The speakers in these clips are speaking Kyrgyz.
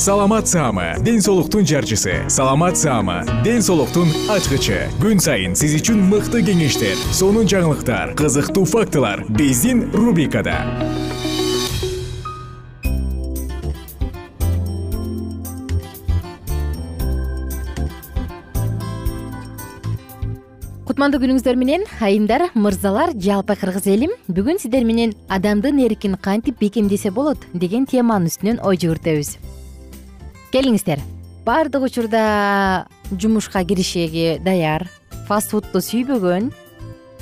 саламат саама ден соолуктун жарчысы. Саламат саама ден соолуктун ачкычы. Күн сайын сиз үчүн мыкты кеңештер сонун жаңылыктар кызыктуу фактылар биздин рубрикада. Кутмандуу күнүңүздөр менен айымдар мырзалар жалпы кыргыз элим бүгүн сиздер менен адамдын эркин кантип бекемдесе болот? деген теманын үстүнөн ой жүгүртөбүз келиңиздер. Баардык учурда жумушка киришеге даяр. Фаст фудду сүйбөгөн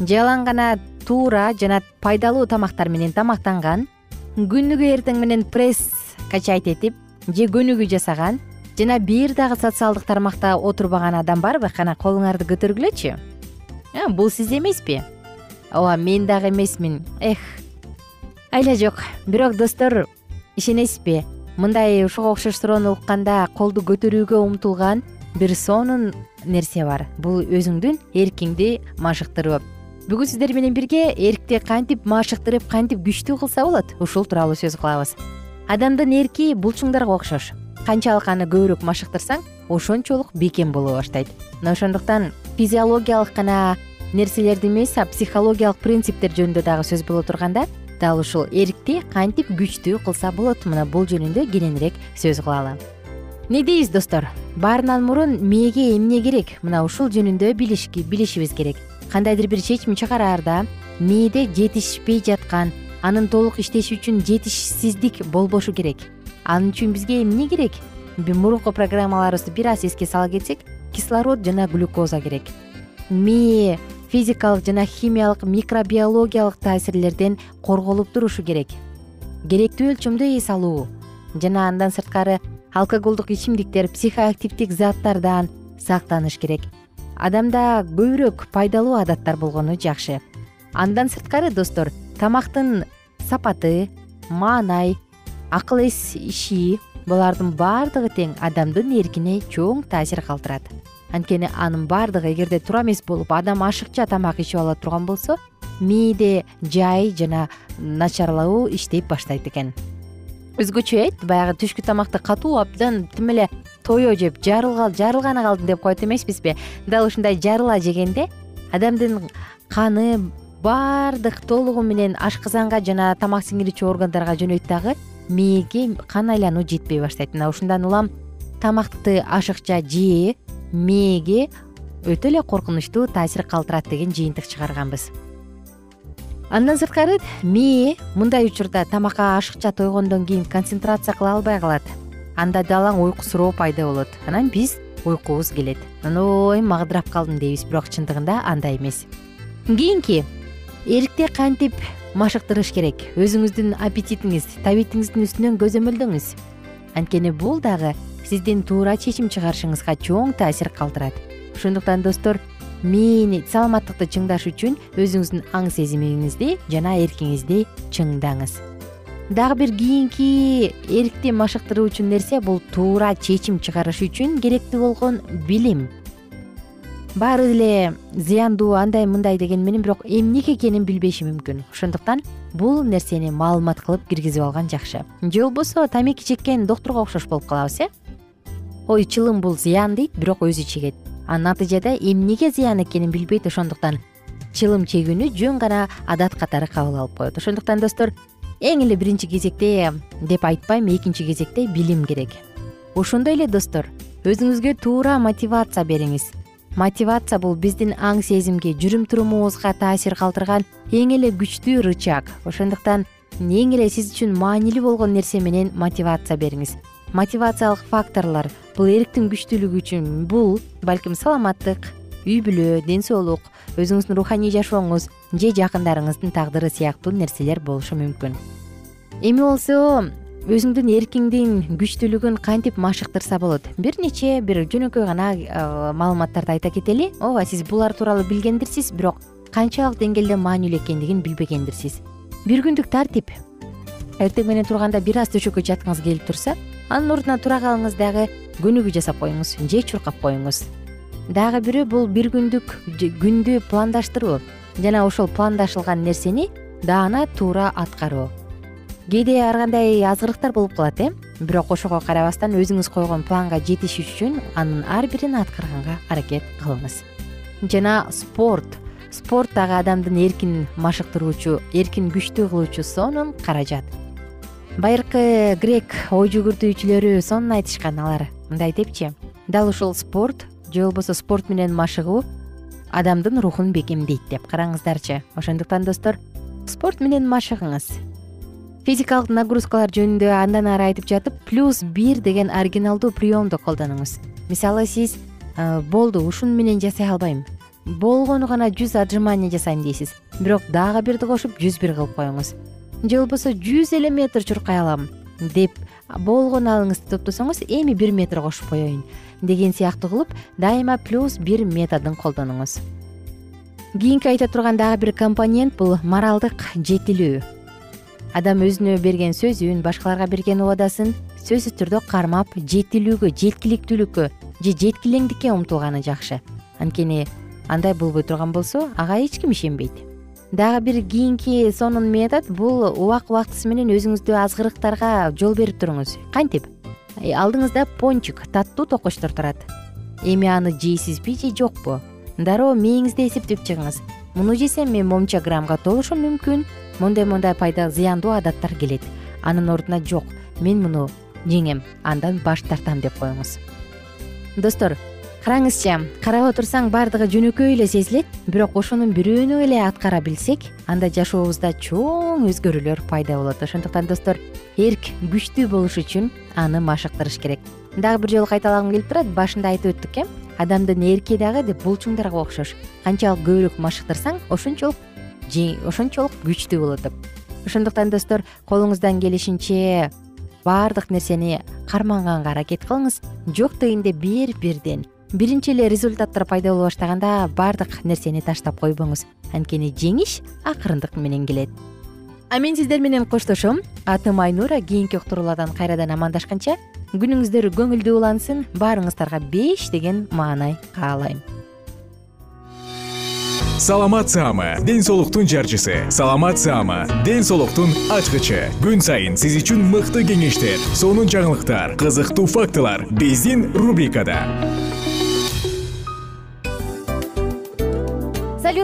жалаң гана туура жана пайдалуу тамактар менен тамактанган күнүгө эртең менен пресс качать этип же көнүгүү жасаган жана бир дагы социалдык тармакта отурбаган адам барбы кана колуңарды көтөргүлөчү? Бул сиз эмеспи? Ооба мен дагы эмесмин. Эх айла жок. Бирок достор ишенесизби мындай ушуга окшош суроону укканда колду көтөрүүгө умтулган бир сонун нерсе бар. Бул өзүңдүн эркиңди машыктыруу бүгүн сиздер менен бирге эркти кантип машыктырып кантип күчтүү кылса болот? Ушул тууралуу сөз кылабыз. Адамдын эрки булчуңдарга окшош. Канчалык аны көбүрөөк машыктырсаң ошончолук бекем боло баштайт. Мына ошондуктан физиологиялык гана нерселерди эмес психологиялык принциптер жөнүндө дагы сөз боло турганда дал ушул эркти кантип күчтүү кылса болот? Мына бул жөнүндө кененирээк сөз кылалы. Эмне дейбиз достор? Баарынан мурун мээге эмне керек? Мына ушул жөнүндө билишибиз керек. Кандайдыр бир чечим чыгараарда мээде жетишпей жаткан анын толук иштеши үчүн жетишсиздик болбошу керек. Ал үчүн бизге эмне керек? Мурунку программаларыбызды бир аз эске сала кетсек кислород жана глюкоза керек. Мээ физикалык жана химиялык микробиологиялык таасирлерден корголуп турушу керек. Керектүү өлчөмдө эс алуу жана андан сырткары алкоголдук ичимдиктер психоактивдик заттардан сактаныш керек. Адамда көбүрөөк пайдалуу адаттар болгону жакшы. Андан сырткары достор тамактын сапаты маанай акыл эс иши булардын баардыгы тең адамдын эркине чоң таасир калтырат анткени анын баардыгы эгерде туура эмес болуп адам ашыкча тамак ичип ала турган болсо мээде жай жана начарлоо иштей баштайт экен. Өзгөчө э баягы түшкү тамакты катуу абдан тим эле тоё жеп жарылганы калдым деп коет эмеспизби. Дал ушундай жарыла жегенде адамдын каны баардык толугу менен ашказанга жана тамак сиңирүүчү органдарга жөнөйт дагы мээге кан айлануу жетпей баштайт. Мына ушундан улам тамакты ашыкча жээ мээге өтө эле коркунучтуу таасир калтырат деген жыйынтык чыгарганбыз. Андан сырткары мээ мындай учурда тамакка ашыкча тойгондон кийин концентрация кыла албай калат. Анда далаң уйкусуроо пайда болот. Анан биз уйкубуз келет. Ой магдырап калдым дейбиз бирок чындыгында андай эмес. Кийинки эркти кантип машыктырыш керек? Өзүңүздүн аппетитиңиз табитиңиздин үстүнөн көзөмөлдөңүз анткени бул дагы сиздин туура чечим чыгарышыңызга чоң таасир калтырат. Ошондуктан достор мээни саламаттыкты чыңдаш үчүн өзүңүздүн аң сезимиңизди жана эркиңизди чыңдаңыз. Дагы бир кийинки эркти машыктыруучу нерсе бул туура чечим чыгарыш үчүн керектүү болгон билим. Баары эле зыяндуу андай мындай деген менен бирок эмнеге экенин билбеши мүмкүн. Ошондуктан бул нерсени маалымат кылып киргизип алган жакшы. Же болбосо тамеки чеккен доктурга окшош болуп калабыз э ой чылым бул зыян дейт бирок өзү чегет. А натыйжада эмнеге зыян экенин билбейт ошондуктан чылым чегүүнү жөн гана адат катары кабыл алып коет. Ошондуктан достор эң эле биринчи кезекте деп айтпайм экинчи кезекте билим керек. Ошондой эле достор өзүңүзгө туура мотивация бериңиз. Мотивация бул биздин аң сезимге жүрүм турумубузга таасир калтырган эң эле күчтүү рычаг. Ошондуктан эң эле сиз үчүн маанилүү болгон нерсе менен мотивация бериңиз мотивациялык факторлор бул эрктин күчтүүлүгү үчүн бул балким саламаттык үй бүлө ден соолук өзүңүздүн руханий жашооңуз же жакындарыңыздын тагдыры сыяктуу нерселер болушу мүмкүн. Эми болсо өзүңдүн эркиңдин күчтүүлүгүн кантип машыктырса болот? Бир нече бир жөнөкөй гана маалыматтарды айта кетели. Ооба сиз булар тууралуу билгендирсиз бирок канчалык деңгээлде маанилүү экендигин билбегендирсиз. Бир күндүк тартип эртең менен турганда бир аз төшөккө жаткыңыз келип турса анын ордуна тура калыңыз дагы көнүгүү жасап коюңуз же чуркап коюңуз. Дагы бирөө бул бир күндүк күндү пландаштыруу жана ошол пландашылган нерсени даана туура аткаруу. Кээде ар кандай азгырыктар болуп калат э? Бирок ошого карабастан өзүңүз койгон планга жетиш үчүн анын ар бирин аткарганга аракет кылыңыз. Жана спорт спорт дагы адамдын эркин машыктыруучу эркин күчтүү кылуучу сонун каражат байыркы грек ой жүгүртүүчүлөрү сонун айтышкан алар мындай депчи. Дал ушул спорт же болбосо спорт менен машыгуу адамдын рухун бекемдейт деп караңыздарчы. Ошондуктан достор спорт менен машыгыңыз. Физикалык нагрузкалар жөнүндө андан ары айтып жатып плюс бир деген оригиналдуу приемду колдонуңуз. Мисалы сиз болду ушуну менен жасай албайм. Болгону гана жүз отжимание жасайм дейсиз. Бирок дагы бирди кошуп жүз бир кылып коюңуз же болбосо жүз эле метр чуркай алам деп болгону алыңызды топтосоңуз эми бир метр кошуп коеюн деген сыяктуу кылып дайыма плюс бир методун колдонуңуз. Кийинки айта турган дагы бир компонент бул моралдык жетилүү. Адам өзүнө берген сөзүн башкаларга берген убадасын сөзсүз түрдө кармап жетилүүгө жеткиликтүүлүккө же жеткилеңдикке умтулганы жакшы. Анткени андай болбой турган болсо ага эч ким ишенбейт дагы бир кийинки сонун метод бул убак убактысы менен өзүңүздү азгырыктарга жол берип туруңуз. Кантип? Алдыңызда пончик таттуу токочтор турат. Эми аны жейсизби же жокпу? Дароо мээңизде эсептеп чыгыңыз. Муну жесем мен момча граммга толушум мүмкүн. Мондай мондай пайда зыяндуу адаттар келет. Анын ордуна жок. Мен муну жеңем. Андан баш тартам деп коюңуз. Достор караңызчы карап отурсаң баардыгы жөнөкөй эле сезилет бирок ошонун бирөөнү эле аткара билсек анда жашообузда чоң өзгөрүүлөр пайда болот. Ошондуктан достор эрк күчтүү болуш үчүн аны машыктырыш керек. Дагы бир жолу кайталагым келип турат башында айтып өттүк э. Адамдын эрки дагы деп булчуңдарга окшош. Канчалык көбүрөөк машыктырсаң ошончолук ошончолук күчтүү болот деп. Ошондуктан достор колуңуздан келишинче баардык нерсени карманганга аракет кылыңыз. Жок дегенде бир бирден биринчи эле результаттар пайда боло баштаганда баардык нерсени таштап койбоңуз. Анткени жеңиш акырындык менен келет. А мен сиздер менен коштошом. Атым айнура кийинки уктуруулардан кайрадан амандашканча күнүңүздөр көңүлдүү улансын баарыңыздарга беш деген маанай каалайм. Саламат саама ден соолуктун жарчысы. Саламат саама ден соолуктун ачкычы. Күн сайын сиз үчүн мыкты кеңештер сонун жаңылыктар кызыктуу фактылар. Биздин рубрикада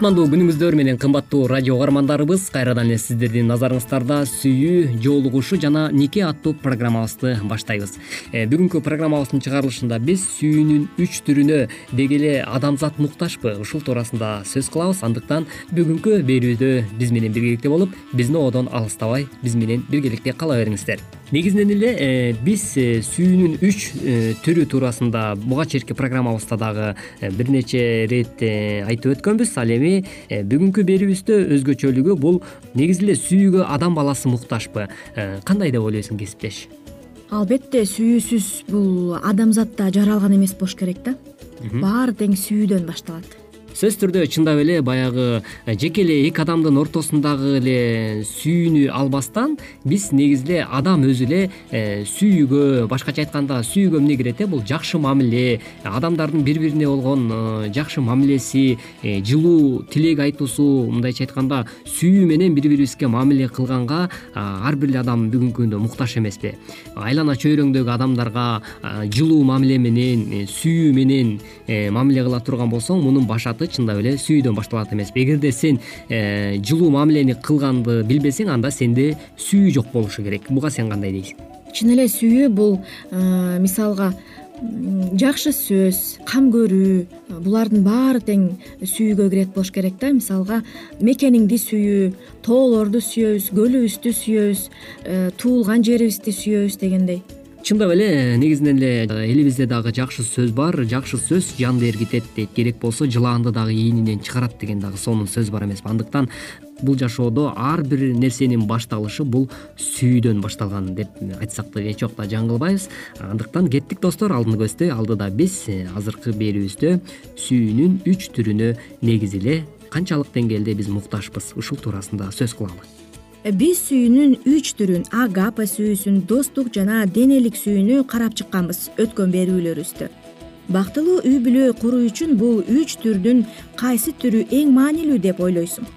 кутмандуу күнүңүздөр менен кымбаттуу радио угармандарыбыз кайрадан эле сиздердин назарыңыздарда сүйүү жоолугушуу жана нике аттуу программабызды баштайбыз. Э, бүгүнкү программабыздын чыгарылышында биз сүйүүнүн үч түрүнө деги эле адамзат муктажбы ушул туурасында сөз кылабыз. Андыктан бүгүнкү берүүдө биз менен биргеликте болуп бизди одон алыстабай биз менен биргеликте кала бериңиздер. Негизинен эле э, биз э, сүйүүнүн үч түрү туурасында буга чейинки программабызда дагы бир нече ирет айтып өткөнбүз. Ал эми Э, бүгүнкү берүүбүздө өзгөчөлүгү бул негизи эле сүйүүгө адам баласы муктажбы э, кандай деп ойлойсуң кесиптеш? Албетте сүйүүсүз бул адамзатта жаралган эмес болуш керек да. Баары тең сүйүүдөн башталат сөзсүз түрдө чындап эле баягы э, жеке эле эки адамдын ортосундагы эле сүйүүнү албастан биз негизи эле адам өзү эле э, сүйүүгө башкача айтканда сүйүүгө эмне кирет э? Бул жакшы мамиле. Адамдардын бири бирине болгон э, жакшы мамилеси жылуу тилек айтуусу мындайча айтканда сүйүү менен бири бирибизге мамиле кылганга ар бир эле адам бүгүнкү күндө муктаж эмеспи айлана чөйрөңдөгү адамдарга жылуу мамиле менен сүйүү менен мамиле кыла турган болсоң мунун башаты чындап эле сүйүүдөн башталат эмеспи эгерде сен э, жылуу мамилени кылганды билбесең анда сенде сүйүү жок болушу керек. Буга сен кандай дейсиң? Чын эле сүйүү бул э, мисалга жакшы сөз кам көрүү булардын баары тең сүйүүгө кирет болуш керек да. Мисалга мекениңди сүйүү тоолорду сүйөбүз көлүбүздү сүйөбүз э, туулган жерибизди сүйөбүз дегендей чындап эле негизинен эле элибизде дагы жакшы сөз бар жакшы сөз жанды эргитет дейт керек болсо жылаанды дагы ийининен чыгарат деген дагы сонун сөз бар эмеспи андыктан бул жашоодо ар бир нерсенин башталышы бул сүйүүдөн башталган деп айтсак да эч убакта жаңылбайбыз андыктан кеттик достор алдыңы көздө алдыда биз э, азыркы берүүбүздө сүйүүнүн үч түрүнө негизи эле канчалык деңгээлде биз муктажбыз ушул туурасында сөз кылалы биз сүйүүнүн үч түрүн агапа сүйүүсүн достук жана денелик сүйүүнү карап чыкканбыз өткөн берүүлөрүбүздө. Бактылуу үй бүлө куруу үчүн бул үч түрдүн кайсы түрү эң маанилүү деп ойлойсуң?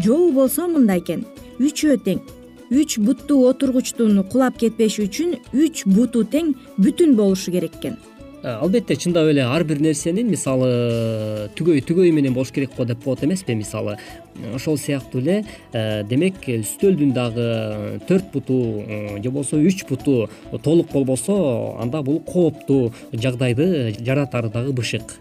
Жообу болсо мындай экен. Үчөө тең үч буттуу отургучтун кулап кетпеши үчүн үч буту тең бүтүн болушу керек экен. Албетте чындап эле ар бир нерсенин мисалы түгөй түгөйү менен болуш керек го деп коет эмеспи мисалы ошол сыяктуу эле демек үстөлдүн дагы төрт буту же болбосо үч буту толук болбосо анда бул кооптуу жагдайды жаратары дагы бышык.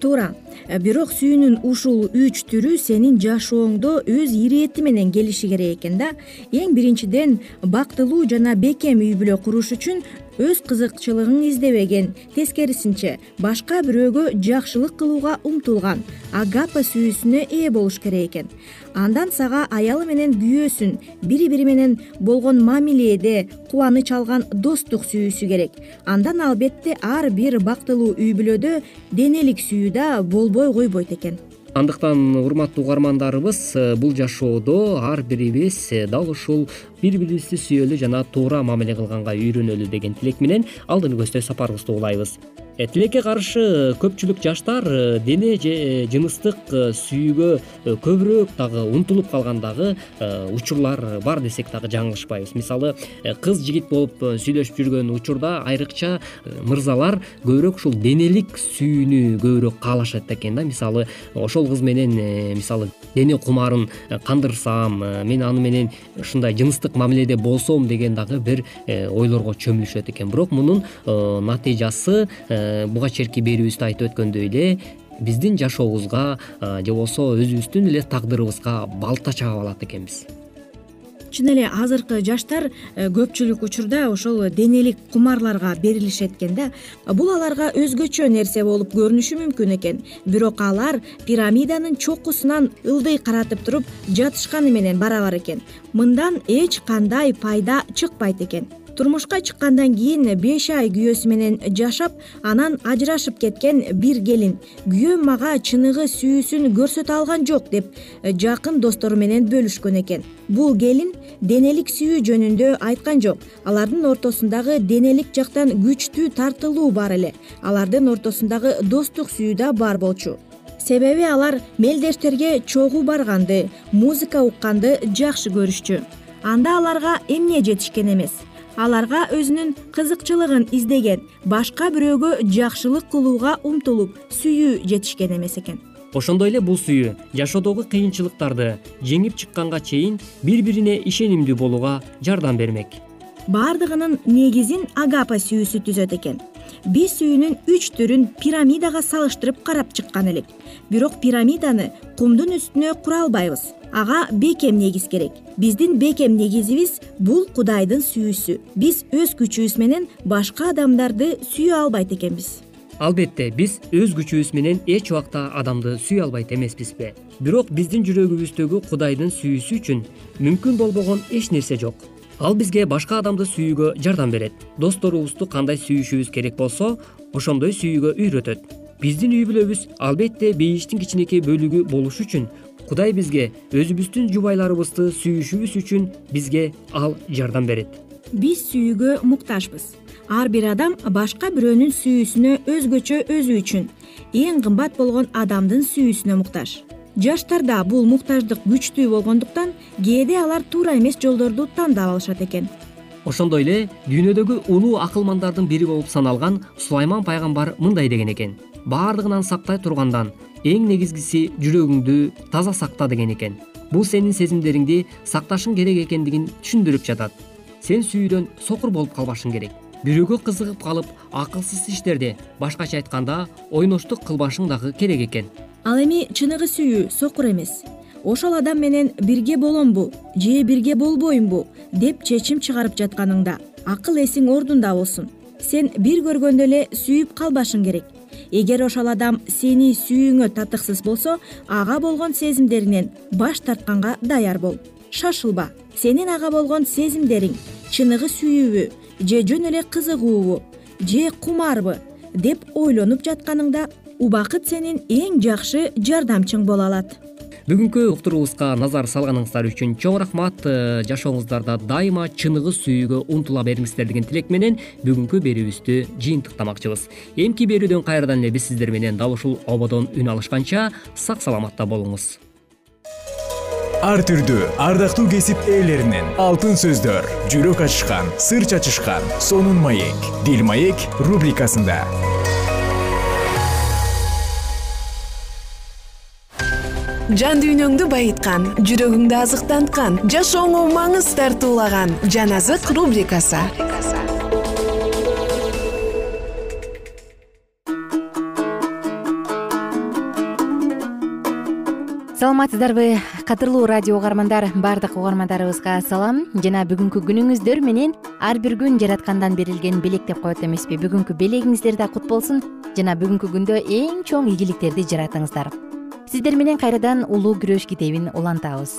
Туура бирок сүйүүнүн ушул үч түрү сенин жашооңдо өз ирэти менен келиши керек экен да. Эң биринчиден бактылуу жана бекем үй бүлө куруш үчүн өз кызыкчылыгын издебеген. Тескерисинче башка бирөөгө жакшылык кылууга умтулган агапа сүйүүсүнө ээ болуш керек экен. Андан сага аялы менен күйөөсүн бири бири менен болгон мамиледе кубаныч алган достук сүйүүсү керек. Андан албетте ар бир бактылуу үй бүлөдө денелик сүйүү да болбой койбойт экен андыктан урматтуу угармандарыбыз бул жашоодо ар бирибиз дал ушул бири бирибизди сүйөлү жана туура мамиле кылганга үйрөнөлү деген тилек менен алдыңкы көздөй сапарыбызды улайбыз Э, тилекке каршы көпчүлүк жаштар э, дене же э, жыныстык сүйүүгө көбүрөөк дагы умтулуп калган дагы учурлар бар десек дагы жаңылышпайбыз. Мисалы кыз жигит болуп сүйлөшүп жүргөн учурда айрыкча мырзалар көбүрөөк ушул денелик сүйүүнү көбүрөөк каалашат экен да. Мисалы ошол кыз менен мисалы дене кумарын кандырсам мен аны менен ушундай жыныстык мамиледе болсом деген дагы бир ойлорго чөмүлүшөт экен. Бирок мунун натыйжасы Э, буга чейинки берүүбүздө айтып өткөндөй эле биздин жашообузга же болбосо өзүбүздүн эле тагдырыбызга балта чаап алат экенбиз. Чын эле азыркы жаштар э, көпчүлүк учурда ошол денелик кумарларга берилишет экен да. Бул аларга өзгөчө нерсе болуп көрүнүшү мүмкүн экен. Бирок алар пирамиданын чокусунан ылдый каратып туруп жатышканы менен барабар экен. Мындан эч кандай пайда чыкпайт экен турмушка чыккандан кийин беш ай күйөөсү менен жашап анан ажырашып кеткен бир келин. Күйөөм мага чыныгы сүйүүсүн көрсөтө алган жок деп жакын достору менен бөлүшкөн экен. Бул келин денелик сүйүү жөнүндө айткан жок. Алардын ортосундагы денелик жактан күчтүү тартылуу бар эле. Алардын ортосундагы достук сүйүү да бар болчу. Себеби алар мелдештерге чогуу барганды музыка укканды жакшы көрүшчү. Анда аларга эмне жетишкен эмес аларга өзүнүн кызыкчылыгын издеген башка бирөөгө жакшылык кылууга умтулуп сүйүү жетишкен эмес экен. Ошондой эле бул сүйүү жашоодогу кыйынчылыктарды жеңип чыкканга чейин бири бирине ишенимдүү болууга жардам бермек. Баардыгынын негизин агапа сүйүүсү түзөт экен биз сүйүүнүн үч түрүн пирамидага салыштырып карап чыккан элек. Бирок пирамиданы кумдун үстүнө кура албайбыз. Ага бекем негиз керек. Биздин бекем негизибиз бул кудайдын сүйүүсү. Биз өз күчүбүз менен башка адамдарды сүйө албайт экенбиз. Албетте биз өз күчүбүз менен эч убакта адамды сүйө албайт эмеспизби бирок биздин жүрөгүбүздөгү кудайдын сүйүүсү үчүн мүмкүн болбогон эч нерсе жок ал бизге башка адамды сүйүүгө жардам берет. Досторубузду кандай сүйүшүбүз керек болсо ошондой сүйүүгө үйрөтөт. Биздин үй бүлөбүз албетте бейиштин кичинекей бөлүгү болуш үчүн кудай бизге өзүбүздүн жубайларыбызды сүйүшүбүз үчүн бизге ал жардам берет. Биз сүйүүгө муктажбыз. Ар бир адам башка бирөөнүн сүйүүсүнө өзгөчө өзү үчүн эң кымбат болгон адамдын сүйүүсүнө муктаж жаштарда бул муктаждык күчтүү болгондуктан кээде алар туура эмес жолдорду тандап алышат экен. Ошондой эле дүйнөдөгү улуу акылмандардын бири болуп саналган сулайман пайгамбар мындай деген экен. Баардыгынан сактай тургандан эң негизгиси жүрөгүңдү таза сакта деген экен. Бул сенин сезимдериңди сакташың керек экендигин түшүндүрүп жатат. Сен сүйүүдөн сокур болуп калбашың керек. Бирөөгө кызыгып калып акылсыз иштерди башкача айтканда ойноштук кылбашың дагы керек экен ал эми чыныгы сүйүү сокур эмес. Ошол адам менен бирге боломбу же бирге болбоймбу деп чечим чыгарып жатканыңда акыл эсиң ордунда болсун. Сен бир көргөндө эле сүйүп калбашың керек. Эгер ошол адам сени сүйүүңө татыксыз болсо ага болгон сезимдериңен баш тартканга даяр бол. Шашылба. Сенин ага болгон сезимдериң чыныгы сүйүүбү же жөн эле кызыгуубу же кумарбы деп ойлонуп жатканыңда убакыт сенин эң жакшы жардамчың боло алат. Бүгүнкү уктуруубузга назар салганыңыздар үчүн чоң рахмат. Э, жашооңуздарда дайыма чыныгы сүйүүгө умтула бериңиздер деген тилек менен бүгүнкү берүүбүздү жыйынтыктамакчыбыз. Эмки берүүдөн кайрадан эле биз сиздер менен дал ушул ободон үн алышканча сак саламатта болуңуз. Ар түрдүү ардактуу кесип ээлеринен алтын сөздөр жүрөк ачышкан сыр чачышкан сонун маек дил маек рубрикасында жан дүйнөңдү байыткан жүрөгүңдү азыктанткан жашооңо маңыз тартуулаган жан азык рубрикасы. Саламатсыздарбы кадырлуу радио угармандар баардык угармандарыбызга салам. Жана бүгүнкү күнүңүздөр менен ар бир күн жараткандан берилген белек деп коет эмеспи. Бүгүнкү белегиңиздер да кут болсун жана бүгүнкү күндө эң чоң ийгиликтерди жаратыңыздар сиздер менен кайрадан улуу күрөш китебин улантабыз.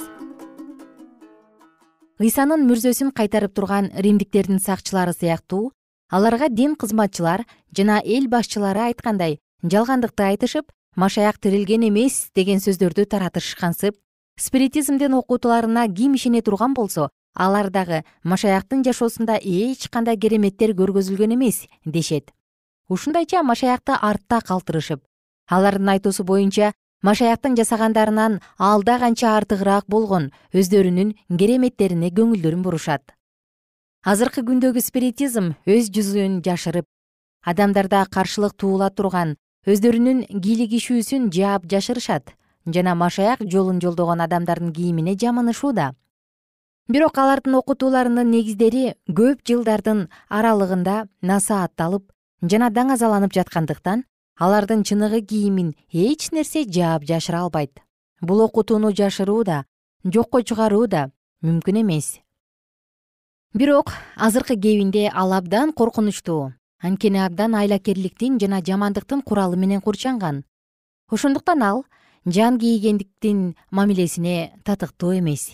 Ыйсанын мүрзөсүн кайтарып турган римдиктердин сакчылары сыяктуу аларга дин кызматчылар жана эл башчылары айткандай жалгандыкты айтышып машаяк тирилген эмес деген сөздөрдү таратышкансып спиритизмдин окутууларына ким ишене турган болсо алар дагы машаяктын жашоосунда эч кандай кереметтер көргөзүлгөн эмес дешет. Ушундайча машаякты артта калтырышып алардын айтуусу боюнча машаяктын жасагандарынан алда канча артыгыраак болгон өздөрүнүн кереметтерине көңүлдөрүн бурушат. Азыркы күндөгү спиритизм өз жүзүн жашырып адамдарда каршылык туула турган өздөрүнүн кийлигишүүсүн жаап жашырышат жана машаяк жолун жолдогон адамдардын кийимине жамынышууда бирок алардын окутууларынын негиздери көп жылдардын аралыгында насаатталып жана даңазаланып жаткандыктан алардын чыныгы кийимин эч нерсе жаап жашыра албайт. Бул окутууну жашыруу да жокко чыгаруу да мүмкүн эмес. Бирок азыркы кебинде ал абдан коркунучтуу. Анткени абдан айлакерликтин жана жамандыктын куралы менен курчанган. Ошондуктан ал жан кийгендиктин мамилесине татыктуу эмес.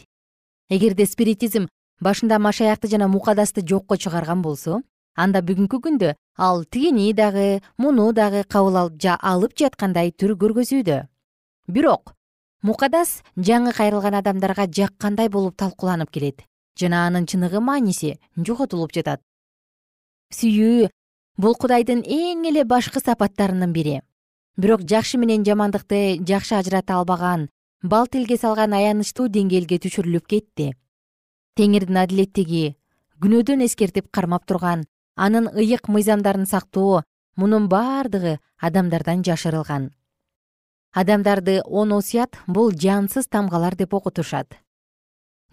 Эгерде спиритизм башында машаякты жана мукадасты жокко чыгарган болсо анда бүгүнкү күндө ал тигини дагы муну дагы кабыл алып жаткандай түр көргөзүүдө. Бирок мукадас жаңы кайрылган адамдарга жаккандай болуп талкууланып келет. Жана анын чыныгы мааниси жоготулуп жатат. Сүйүү бул кудайдын эң эле башкы сапаттарынын бири. Бирок жакшы менен жамандыкты жакшы ажырата албаган бал тилге салган аянычтуу деңгээлге түшүрүлүп кетти. Теңирдин адилеттиги күнөөдөн эскертип кармап турган анын ыйык мыйзамдарын сактоо мунун бардыгы адамдардан жашырылган. Адамдарды он осуят бул жансыз тамгалар деп окутушат.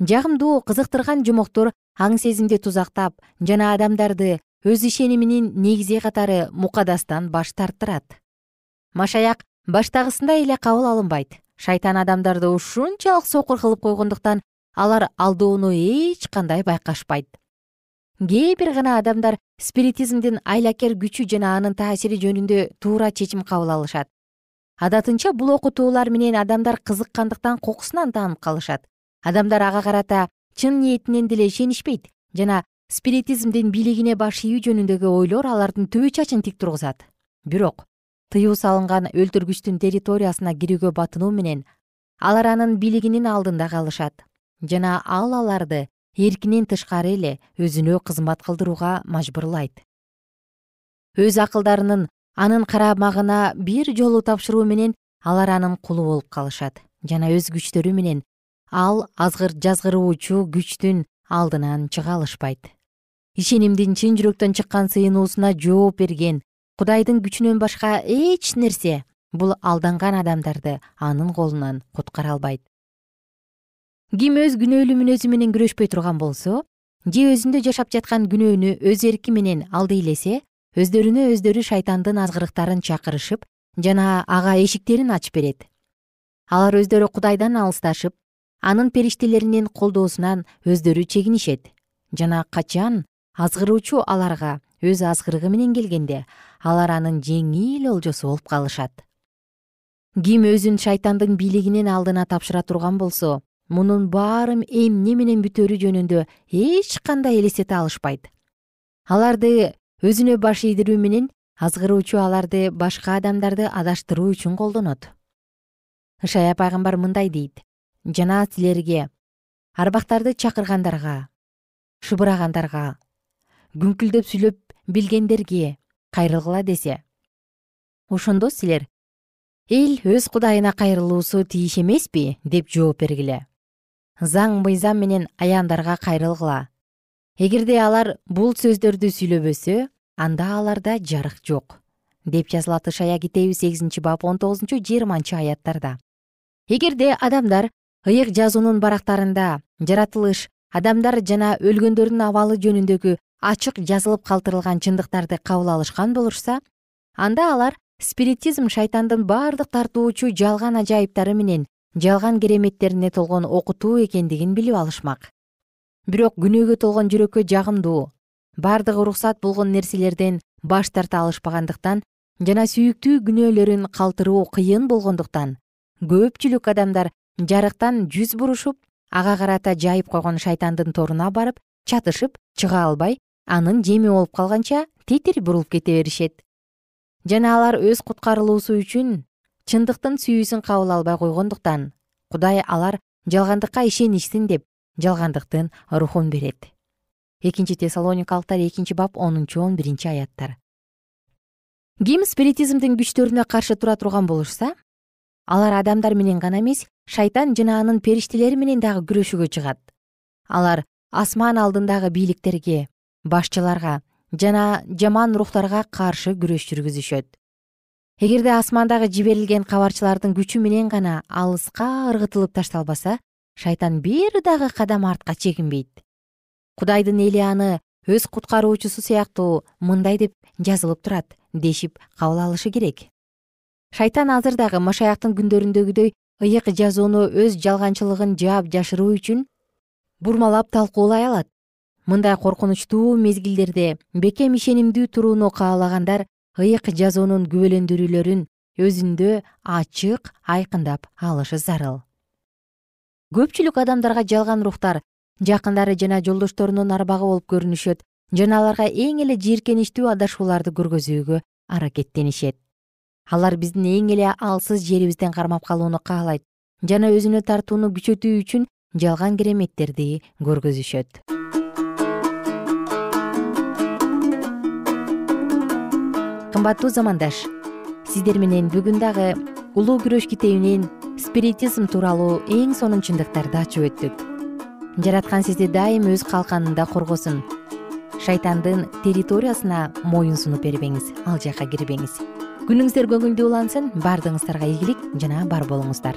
Жагымдуу кызыктырган жомоктор аң сезимди тузактап жана адамдарды өз ишениминин негизи катары мукадастан баш тарттырат машаяк баштагысындай эле кабыл алынбайт. Шайтан адамдарды ушунчалык сокур кылып койгондуктан алар алдоону эч кандай байкашпайт кээ бир гана адамдар спиритизмдин айлакер күчү жана анын таасири жөнүндө туура чечим кабыл алышат. Адатынча бул окутуулар менен адамдар кызыккандыктан кокусунан таанып калышат. Адамдар ага карата чын ниетинен деле ишенишпейт жана спиритизмдин бийлигине баш ийүү жөнүндөгү ойлор алардын түбү чачын тик тургузат. Бирок тыюу салынган өлтүргүчтүн территориясына кирүүгө батынуу менен алар анын бийлигинин алдында калышат жана ал аларды эркинен тышкары эле өзүнө кызмат кылдырууга мажбурлайт. Өз акылдарынын анын карамагына бир жолу тапшыруу менен алар анын кулу болуп калышат жана өз күчтөрү менен ал азгыр жазгыруучу күчтүн алдынан чыга алышпайт. Ишенимдин чын жүрөктөн чыккан сыйынуусуна жооп берген кудайдын күчүнөн башка эч нерсе бул алданган адамдарды анын колунан куткара албайт ким өз күнөөлүү мүнөзү менен күрөшпөй турган болсо же өзүндө жашап жаткан күнөөнү өз эрки менен алды илесе өздөрүнө өздөрү шайтандын азгырыктарын чакырышып жана ага эшиктерин ачып берет. Алар өздөрү кудайдан алысташып анын периштелеринин колдоосунан өздөрү чегинишет жана качан азгыруучу аларга өз азгырыгы менен келгенде алар анын жеңил олжосу болуп калышат. Ким өзүн шайтандын бийлигинин алдына тапшыра турган болсо мунун баары эмне менен бүтөөрү жөнүндө эч кандай элестете алышпайт. Аларды өзүнө баш ийдирүү менен азгыруучу аларды башка адамдарды адаштыруу үчүн колдонот. Ышая пайгамбар мындай дейт. Жана силерге арбактарды чакыргандарга шыбырагандарга күңкүлдөп сүйлөп билгендерге кайрылгыла десе ошондо силер эл өз кудайына кайрылуусу тийиш эмеспи? деп жооп бергиле заң мыйзам менен аяндарга кайрылгыла. Эгерде алар бул сөздөрдү сүйлөбөсө анда аларда жарык жок деп жазылат ышая китеби сегизинчи бап он тогузунчу жыйырманчы аяттарда. Эгерде адамдар ыйык жазуунун барактарында жаратылыш адамдар жана өлгөндөрдүн абалы жөнүндөгү ачык жазылып калтырылган чындыктарды кабыл алышкан болушса анда алар спиритизм шайтандын бардык тартуучу жалган ажайыптары менен жалган кереметтерине толгон окутуу экендигин билип алышмак. Бирок күнөөгө толгон жүрөккө жагымдуу бардыгы уруксат болгон нерселерден баш тарта алышпагандыктан жана сүйүктүү күнөөлөрүн калтыруу кыйын болгондуктан көпчүлүк адамдар жарыктан жүз бурушуп ага карата жайып койгон шайтандын торуна барып чатышып чыга албай анын жеми болуп калганча тетир бурулуп кете беришет. Жана алар өз куткарылуусу үчүн чындыктын сүйүүсүн кабыл албай койгондуктан кудай алар жалгандыкка ишенишсин деп жалгандыктын рухун берет. Экинчи тессалоникалыктар экинчи бап онунчу он биринчи аяттар. Ким спиритизмдин күчтөрүнө каршы тура турган болушса алар адамдар менен гана эмес шайтан жана анын периштелери менен дагы күрөшүүгө чыгат. Алар асман алдындагы бийликтерге башчыларга жана жаман рухтарга каршы күрөш жүргүзүшөт эгерде асмандагы жиберилген кабарчылардын күчү менен гана алыска ыргытылып ташталбаса шайтан бир дагы кадам артка чегинбейт. Кудайдын эли аны өз куткаруучусу сыяктуу мындай деп жазылып турат дешип кабыл алышы керек. Шайтан азыр дагы машаяктын күндөрүндөгүдөй ыйык жазууну өз жалганчылыгын жаап жашыруу үчүн бурмалап талкуулай алат. Мындай коркунучтуу мезгилдерде бекем ишенимдүү турууну каалагандар ыйык жазуунун күбөлөндүрүүлөрүн өзүндө ачык айкындап алышы зарыл. Көпчүлүк адамдарга жалган рухтар жакындары жана жолдошторунун арбагы болуп көрүнүшөт жана аларга эң эле жийиркеничтүү адашууларды көргөзүүгө аракеттенишет. Алар биздин эң эле алсыз жерибизден кармап калууну каалайт жана өзүнө тартууну күчөтүү үчүн жалган кереметтерди көргөзүшөт кымбаттуу замандаш. Сиздер менен бүгүн дагы улуу күрөш китебинен спиритизм тууралуу эң сонун чындыктарды ачып өттүк. Жараткан сизди дайым өз калканында коргосун. Шайтандын территориясына моюн сунуп бербеңиз ал жака кирбеңиз. Күнүңүздөр көңүлдүү улансын баардыгыңыздарга ийгилик жана бар болуңуздар